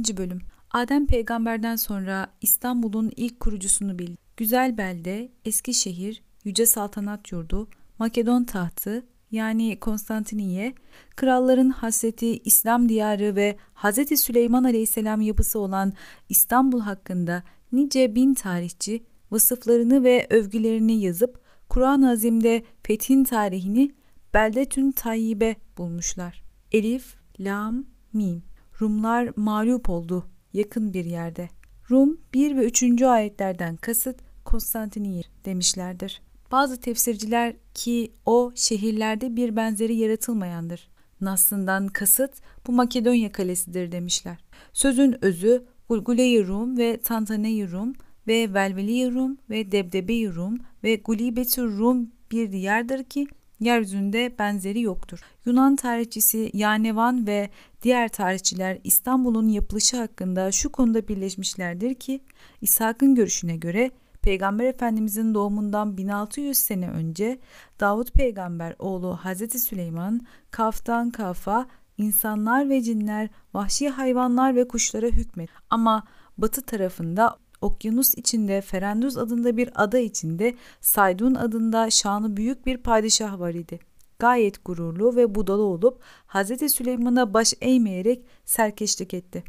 2. Bölüm Adem peygamberden sonra İstanbul'un ilk kurucusunu bildi. Güzel belde, Eskişehir, Yüce Saltanat Yurdu, Makedon tahtı yani Konstantiniye, kralların hasreti İslam diyarı ve Hz. Süleyman Aleyhisselam yapısı olan İstanbul hakkında nice bin tarihçi vasıflarını ve övgülerini yazıp Kur'an-ı Azim'de fethin tarihini Beldetün Tayyibe bulmuşlar. Elif, Lam, Mim. Rumlar mağlup oldu yakın bir yerde. Rum 1 ve 3. ayetlerden kasıt Konstantiniye demişlerdir. Bazı tefsirciler ki o şehirlerde bir benzeri yaratılmayandır. Nas'ından kasıt bu Makedonya kalesidir demişler. Sözün özü Gulgule-i Rum ve Tantane-i Rum ve Velveli Rum ve Debdebe-i Rum ve Gulibetü Rum bir diyardır ki yeryüzünde benzeri yoktur. Yunan tarihçisi Yanevan ve diğer tarihçiler İstanbul'un yapılışı hakkında şu konuda birleşmişlerdir ki İshak'ın görüşüne göre Peygamber Efendimizin doğumundan 1600 sene önce Davut peygamber oğlu Hazreti Süleyman kaftan kafa insanlar ve cinler, vahşi hayvanlar ve kuşlara hükmet. Ama batı tarafında okyanus içinde Ferenduz adında bir ada içinde Saydun adında şanı büyük bir padişah var idi. Gayet gururlu ve budalı olup Hz. Süleyman'a baş eğmeyerek serkeşlik etti.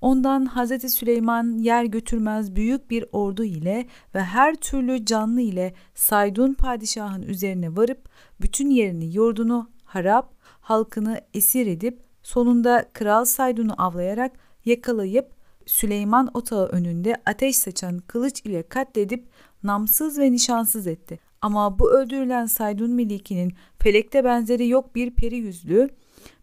Ondan Hz. Süleyman yer götürmez büyük bir ordu ile ve her türlü canlı ile Saydun padişahın üzerine varıp bütün yerini yurdunu harap, halkını esir edip sonunda Kral Saydun'u avlayarak yakalayıp Süleyman otağı önünde ateş saçan kılıç ile katledip namsız ve nişansız etti. Ama bu öldürülen Saydun Meliki'nin felekte benzeri yok bir peri yüzlü,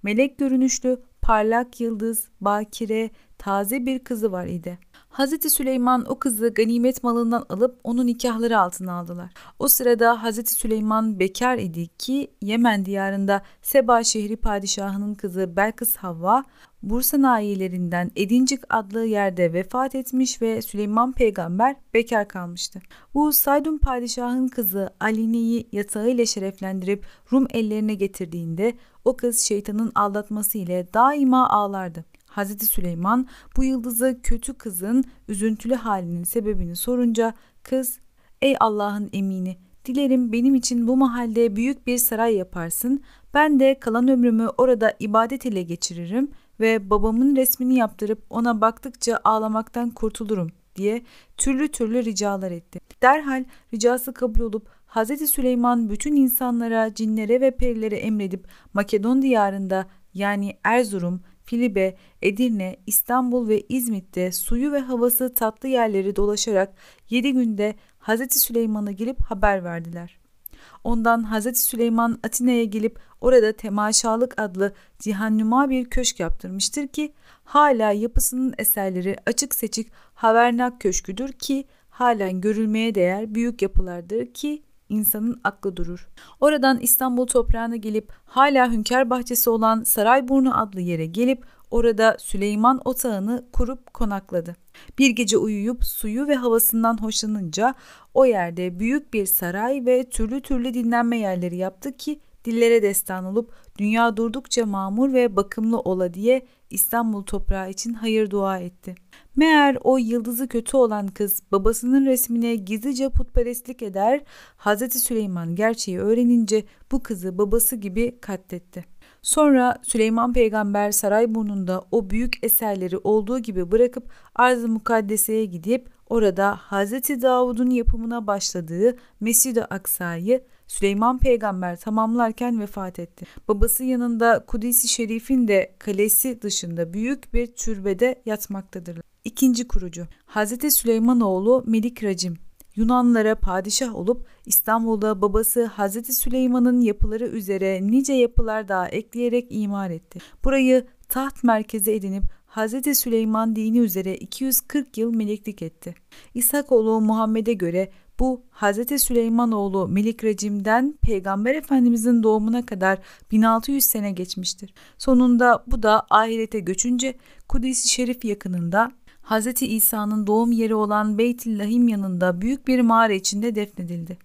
melek görünüşlü, parlak yıldız, bakire, taze bir kızı var idi. Hazreti Süleyman o kızı ganimet malından alıp onun nikahları altına aldılar. O sırada Hazreti Süleyman bekar idi ki Yemen diyarında Seba şehri padişahının kızı Belkıs Havva Bursa nahiyelerinden Edincik adlı yerde vefat etmiş ve Süleyman peygamber bekar kalmıştı. Bu Saydun padişahın kızı Aline'yi yatağıyla şereflendirip Rum ellerine getirdiğinde o kız şeytanın aldatması ile daima ağlardı. Hazreti Süleyman bu yıldızı kötü kızın üzüntülü halinin sebebini sorunca kız ''Ey Allah'ın emini dilerim benim için bu mahalde büyük bir saray yaparsın ben de kalan ömrümü orada ibadet ile geçiririm ve babamın resmini yaptırıp ona baktıkça ağlamaktan kurtulurum diye türlü türlü ricalar etti. Derhal ricası kabul olup Hz. Süleyman bütün insanlara, cinlere ve perilere emredip Makedon diyarında yani Erzurum, Filibe, Edirne, İstanbul ve İzmit'te suyu ve havası tatlı yerleri dolaşarak 7 günde Hz. Süleyman'a gelip haber verdiler. Ondan Hz. Süleyman Atina'ya gelip orada Temaşalık adlı cihannüma bir köşk yaptırmıştır ki hala yapısının eserleri açık seçik Havernak Köşküdür ki halen görülmeye değer büyük yapılardır ki insanın aklı durur. Oradan İstanbul toprağına gelip hala hünkâr bahçesi olan Sarayburnu adlı yere gelip orada Süleyman otağını kurup konakladı. Bir gece uyuyup suyu ve havasından hoşlanınca o yerde büyük bir saray ve türlü türlü dinlenme yerleri yaptı ki dillere destan olup dünya durdukça mamur ve bakımlı ola diye İstanbul toprağı için hayır dua etti. Meğer o yıldızı kötü olan kız babasının resmine gizlice putperestlik eder, Hz. Süleyman gerçeği öğrenince bu kızı babası gibi katletti. Sonra Süleyman peygamber saray burnunda o büyük eserleri olduğu gibi bırakıp arz-ı mukaddeseye gidip orada Hz. Davud'un yapımına başladığı Mescid-i Aksa'yı Süleyman peygamber tamamlarken vefat etti. Babası yanında Kudüs-i Şerif'in de kalesi dışında büyük bir türbede yatmaktadırlar. İkinci kurucu Hz. Süleymanoğlu Melik Racim Yunanlara padişah olup İstanbul'da babası Hz. Süleyman'ın yapıları üzere nice yapılar daha ekleyerek imar etti. Burayı taht merkezi edinip Hz. Süleyman dini üzere 240 yıl meleklik etti. İshak-oğlu Muhammed'e göre bu Hz. Süleymanoğlu Melik Recim'den Peygamber Efendimizin doğumuna kadar 1600 sene geçmiştir. Sonunda bu da ahirete göçünce Kudüs-i Şerif yakınında Hz. İsa'nın doğum yeri olan Beyt-i Lahim yanında büyük bir mağara içinde defnedildi.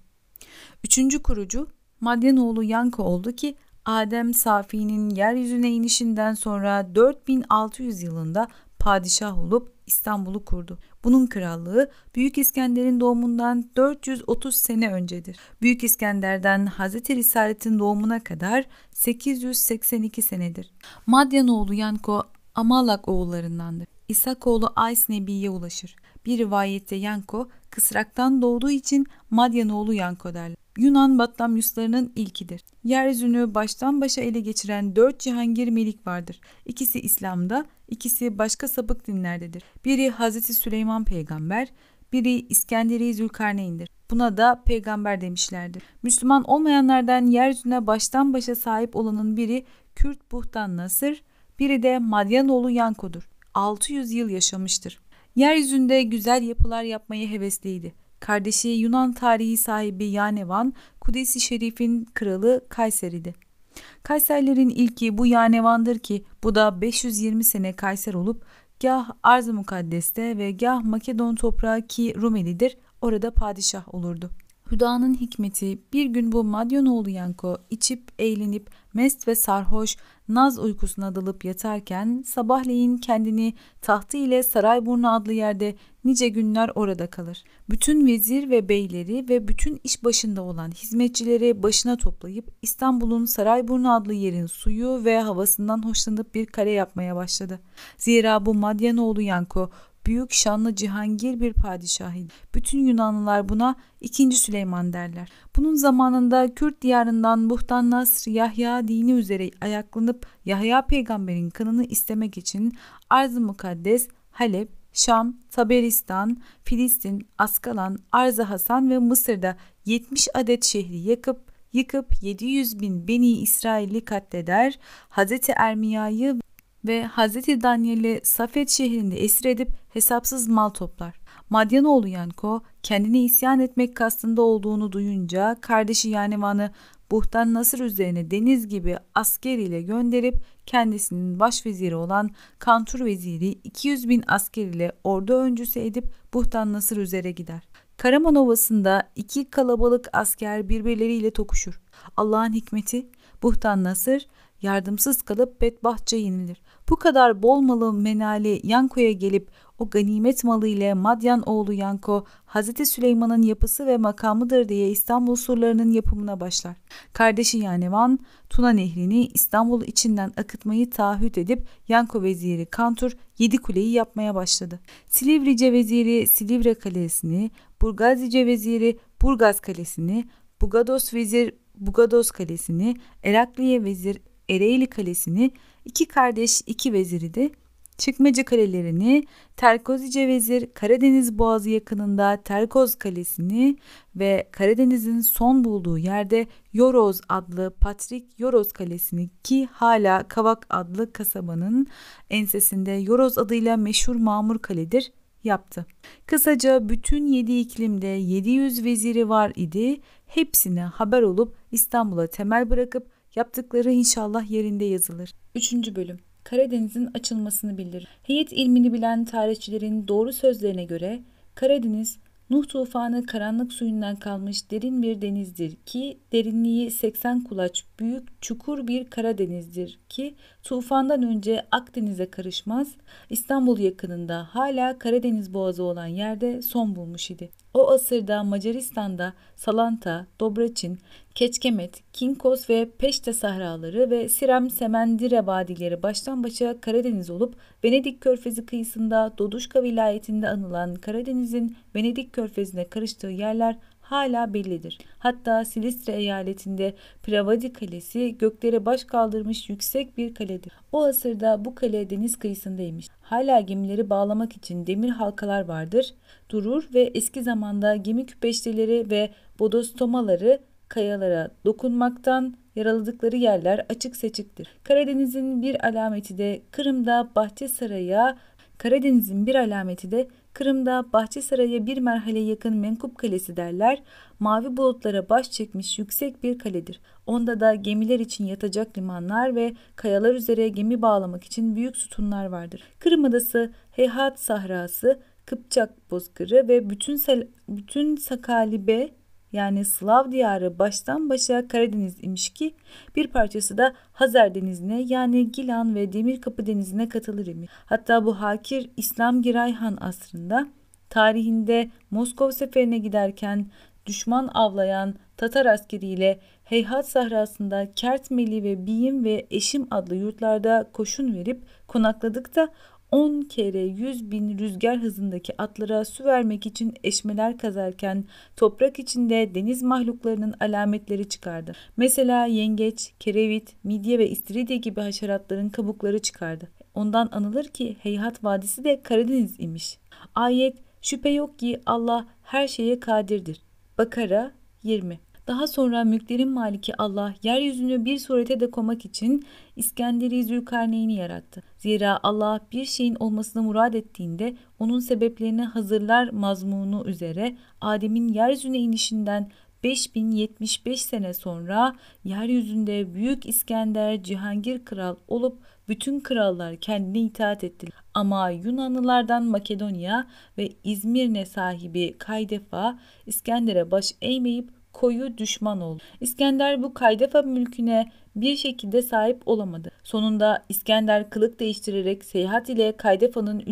Üçüncü kurucu Madyanoğlu Yanka oldu ki Adem Safi'nin yeryüzüne inişinden sonra 4600 yılında padişah olup İstanbul'u kurdu. Bunun krallığı Büyük İskender'in doğumundan 430 sene öncedir. Büyük İskender'den Hazreti Risalet'in doğumuna kadar 882 senedir. Madyanoğlu Yanko Amalak oğullarındandır. İsakoğlu Ays Nebi'ye ulaşır. Bir rivayette Yanko kısraktan doğduğu için Madyanoğlu Yanko derler. Yunan Batlamyuslarının ilkidir. Yeryüzünü baştan başa ele geçiren dört cihangir melik vardır. İkisi İslam'da, ikisi başka sapık dinlerdedir. Biri Hazreti Süleyman peygamber, biri İskenderi Zülkarneyn'dir. Buna da peygamber demişlerdir. Müslüman olmayanlardan yeryüzüne baştan başa sahip olanın biri Kürt Buhtan Nasır, biri de Madyanoğlu Yanko'dur. 600 yıl yaşamıştır. Yeryüzünde güzel yapılar yapmaya hevesliydi. Kardeşi Yunan tarihi sahibi Yanevan, Kudüs-i Şerif'in kralı Kayseri'di. Kayserlerin ilki bu Yanevan'dır ki bu da 520 sene Kayser olup gah Arz-ı Mukaddes'te ve gah Makedon toprağı ki Rumeli'dir orada padişah olurdu. Hüda'nın hikmeti bir gün bu Madyonoğlu Yanko içip eğlenip mest ve sarhoş naz uykusuna dalıp yatarken sabahleyin kendini tahtı ile Sarayburnu adlı yerde nice günler orada kalır. Bütün vezir ve beyleri ve bütün iş başında olan hizmetçileri başına toplayıp İstanbul'un Sarayburnu adlı yerin suyu ve havasından hoşlanıp bir kale yapmaya başladı. Zira bu Madyanoğlu Yanko büyük şanlı cihangir bir padişahıydı. Bütün Yunanlılar buna 2. Süleyman derler. Bunun zamanında Kürt diyarından Buhtan Nasr Yahya dini üzere ayaklanıp Yahya peygamberin kanını istemek için Arz-ı Mukaddes, Halep, Şam, Taberistan, Filistin, Askalan, Arz-ı Hasan ve Mısır'da 70 adet şehri yakıp yıkıp 700 bin Beni İsrail'i katleder, Hazreti Ermiya'yı ve Hazreti Daniel'i Safet şehrinde esir edip hesapsız mal toplar. Madyanoğlu Yanko kendine isyan etmek kastında olduğunu duyunca kardeşi Yanevan'ı Buhtan Nasır üzerine deniz gibi asker ile gönderip kendisinin başveziri olan Kantur veziri 200 bin asker ile ordu öncüsü edip Buhtan Nasır üzere gider. Karaman Ovası'nda iki kalabalık asker birbirleriyle tokuşur. Allah'ın hikmeti Buhtan Nasır yardımsız kalıp bedbahtça yenilir. Bu kadar bol malı menali Yanko'ya gelip o ganimet malı ile Madyan oğlu Yanko Hazreti Süleyman'ın yapısı ve makamıdır diye İstanbul surlarının yapımına başlar. Kardeşi Yanevan Tuna Nehri'ni İstanbul içinden akıtmayı taahhüt edip Yanko veziri Kantur yedi kuleyi yapmaya başladı. Silivrice veziri Silivre Kalesi'ni, Burgazice veziri Burgaz Kalesi'ni, Bugados vezir Bugados Kalesi'ni, Erakliye vezir Ereğli Kalesi'ni, iki kardeş iki veziri de Çıkmacı kalelerini, Terkozice vezir Karadeniz Boğazı yakınında Terkoz Kalesi'ni ve Karadeniz'in son bulduğu yerde Yoroz adlı Patrik Yoroz Kalesi'ni ki hala Kavak adlı kasabanın ensesinde Yoroz adıyla meşhur Mamur Kaledir yaptı. Kısaca bütün yedi iklimde 700 veziri var idi. Hepsine haber olup İstanbul'a temel bırakıp Yaptıkları inşallah yerinde yazılır. 3. Bölüm Karadeniz'in açılmasını bildirir. Heyet ilmini bilen tarihçilerin doğru sözlerine göre Karadeniz Nuh tufanı karanlık suyundan kalmış derin bir denizdir ki derinliği 80 kulaç büyük çukur bir Karadeniz'dir ki tufandan önce Akdeniz'e karışmaz İstanbul yakınında hala Karadeniz boğazı olan yerde son bulmuş idi. O asırda Macaristan'da Salanta, Dobraçin, Keçkemet, Kinkos ve Peşte sahraları ve Sirem Semendire vadileri baştan başa Karadeniz olup Venedik körfezi kıyısında Doduşka vilayetinde anılan Karadeniz'in Venedik körfezine karıştığı yerler hala bellidir. Hatta Silistre eyaletinde Pravadi Kalesi göklere baş kaldırmış yüksek bir kaledir. O asırda bu kale deniz kıyısındaymış. Hala gemileri bağlamak için demir halkalar vardır. Durur ve eski zamanda gemi küpeşteleri ve bodostomaları kayalara dokunmaktan yaraladıkları yerler açık seçiktir. Karadeniz'in bir alameti de Kırım'da Bahçesaray'a Karadeniz'in bir alameti de Kırım'da Bahçesaray'a bir merhale yakın Menkup Kalesi derler. Mavi bulutlara baş çekmiş yüksek bir kaledir. Onda da gemiler için yatacak limanlar ve kayalar üzere gemi bağlamak için büyük sütunlar vardır. Kırım Adası, Heyhat Sahrası, Kıpçak Bozkırı ve bütün, bütün Sakalibe yani Slav diyarı baştan başa Karadeniz imiş ki bir parçası da Hazar Denizi'ne yani Gilan ve Demirkapı Denizi'ne katılır imiş. Hatta bu Hakir İslam Girayhan asrında tarihinde Moskova seferine giderken düşman avlayan Tatar askeriyle Heyhat sahrasında Kertmeli ve Biyim ve Eşim adlı yurtlarda koşun verip konakladıkta 10 kere 100 bin rüzgar hızındaki atlara su vermek için eşmeler kazarken toprak içinde deniz mahluklarının alametleri çıkardı. Mesela yengeç, kerevit, midye ve istiridye gibi haşeratların kabukları çıkardı. Ondan anılır ki Heyhat Vadisi de Karadeniz imiş. Ayet şüphe yok ki Allah her şeye kadirdir. Bakara 20 daha sonra mülklerin maliki Allah yeryüzünü bir surete de komak için İskenderi Zülkarneyn'i yarattı. Zira Allah bir şeyin olmasını murad ettiğinde onun sebeplerini hazırlar mazmunu üzere Adem'in yeryüzüne inişinden 5075 sene sonra yeryüzünde Büyük İskender Cihangir kral olup bütün krallar kendine itaat ettiler. Ama Yunanlılardan Makedonya ve İzmirne sahibi Kaydefa İskender'e baş eğmeyip koyu düşman oldu. İskender bu Kaydefa mülküne bir şekilde sahip olamadı. Sonunda İskender kılık değiştirerek seyahat ile Kaydefa'nın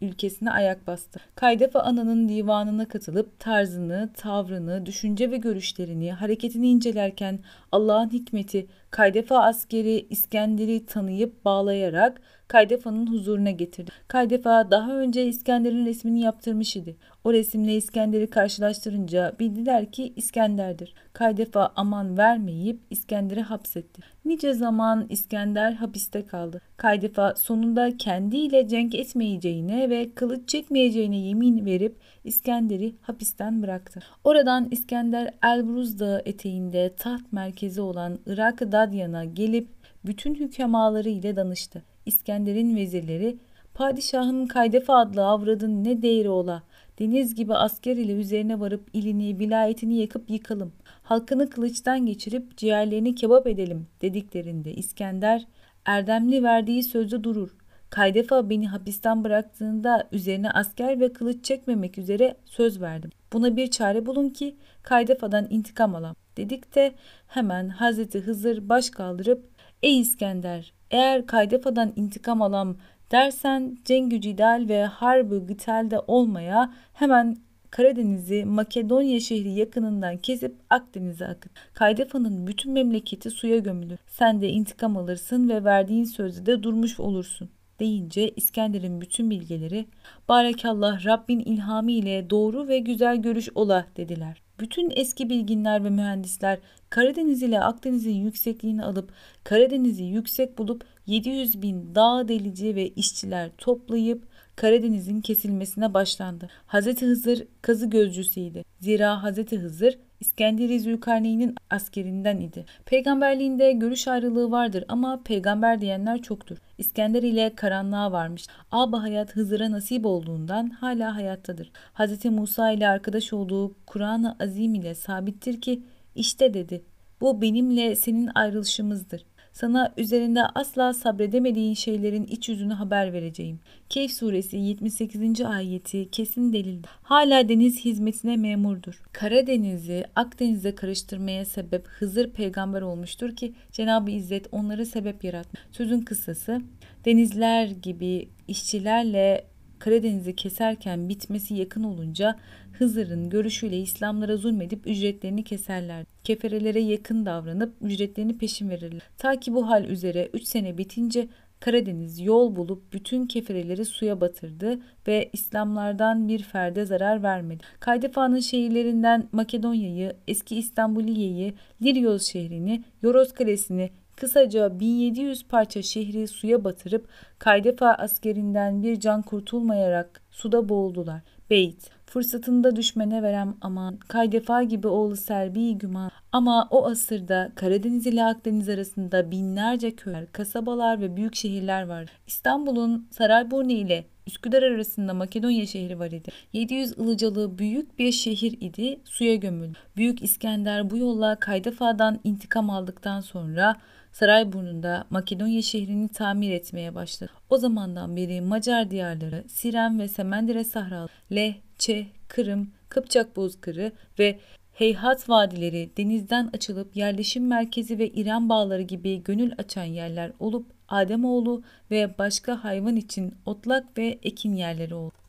ülkesine ayak bastı. Kaydefa ananın divanına katılıp tarzını, tavrını, düşünce ve görüşlerini, hareketini incelerken Allah'ın hikmeti Kaydefa askeri İskender'i tanıyıp bağlayarak Kaydefa'nın huzuruna getirdi. Kaydefa daha önce İskender'in resmini yaptırmış idi. O resimle İskender'i karşılaştırınca bildiler ki İskender'dir. Kaydefa aman vermeyip İskender'i hapsetti. Nice zaman İskender hapiste kaldı. Kaydefa sonunda kendiyle cenk etmeyeceğine ve kılıç çekmeyeceğine yemin verip İskender'i hapisten bıraktı. Oradan İskender Elbruz Dağı eteğinde taht merkezi olan Irak Dadyan'a gelip bütün hükemaları ile danıştı. İskender'in vezirleri Padişahın Kaydefa adlı avradın ne değeri ola. Deniz gibi asker ile üzerine varıp ilini, vilayetini yakıp yıkalım. Halkını kılıçtan geçirip ciğerlerini kebap edelim dediklerinde İskender Erdemli verdiği sözde durur. Kaydefa beni hapisten bıraktığında üzerine asker ve kılıç çekmemek üzere söz verdim. Buna bir çare bulun ki Kaydefa'dan intikam alam. Dedik de hemen Hazreti Hızır baş kaldırıp Ey İskender eğer Kaydefa'dan intikam alam dersen Cengü Cidal ve Harbi Gıtel'de olmaya hemen Karadeniz'i Makedonya şehri yakınından kesip Akdeniz'e akıt. Kaydefa'nın bütün memleketi suya gömülür. Sen de intikam alırsın ve verdiğin sözde de durmuş olursun deyince İskender'in bütün bilgeleri Barekallah Rabbin ilhamı ile doğru ve güzel görüş ola dediler. Bütün eski bilginler ve mühendisler Karadeniz ile Akdeniz'in yüksekliğini alıp Karadeniz'i yüksek bulup 700 bin dağ delici ve işçiler toplayıp Karadeniz'in kesilmesine başlandı. Hz. Hızır kazı gözcüsüydü. Zira Hz. Hızır İskenderi Zülkarneyn'in askerinden idi. Peygamberliğinde görüş ayrılığı vardır ama peygamber diyenler çoktur. İskender ile karanlığa varmış. Aba hayat Hızır'a nasip olduğundan hala hayattadır. Hz. Musa ile arkadaş olduğu Kur'an-ı Azim ile sabittir ki işte dedi bu benimle senin ayrılışımızdır. Sana üzerinde asla sabredemediğin şeylerin iç yüzünü haber vereceğim. Kehf suresi 78. ayeti kesin delildir. Hala deniz hizmetine memurdur. Karadeniz'i Akdeniz'e karıştırmaya sebep Hızır peygamber olmuştur ki Cenab-ı İzzet onları sebep yaratmış. Sözün kısası denizler gibi işçilerle Karadeniz'i keserken bitmesi yakın olunca Hızır'ın görüşüyle İslamlara zulmedip ücretlerini keserler. Keferelere yakın davranıp ücretlerini peşin verirler. Ta ki bu hal üzere 3 sene bitince Karadeniz yol bulup bütün kefereleri suya batırdı ve İslamlardan bir ferde zarar vermedi. Kaydefa'nın şehirlerinden Makedonya'yı, eski İstanbuliye'yi, Liryos şehrini, Yoros Kalesi'ni, Kısaca 1700 parça şehri suya batırıp Kaydefa askerinden bir can kurtulmayarak suda boğuldular. Beyt, fırsatında düşmene verem aman, Kaydefa gibi oğlu Serbi güman. Ama o asırda Karadeniz ile Akdeniz arasında binlerce köyler, kasabalar ve büyük şehirler var. İstanbul'un Sarayburnu ile Üsküdar arasında Makedonya şehri var idi. 700 ılıcalı büyük bir şehir idi, suya gömüldü. Büyük İskender bu yolla Kaydefa'dan intikam aldıktan sonra Sarayburnu'nda Makedonya şehrini tamir etmeye başladı. O zamandan beri Macar diyarları Siren ve Semendire Sahralı, Leh, Çeh, Kırım, Kıpçak Bozkırı ve heyhat vadileri, denizden açılıp yerleşim merkezi ve İran bağları gibi gönül açan yerler olup Ademoğlu ve başka hayvan için otlak ve ekin yerleri oldu.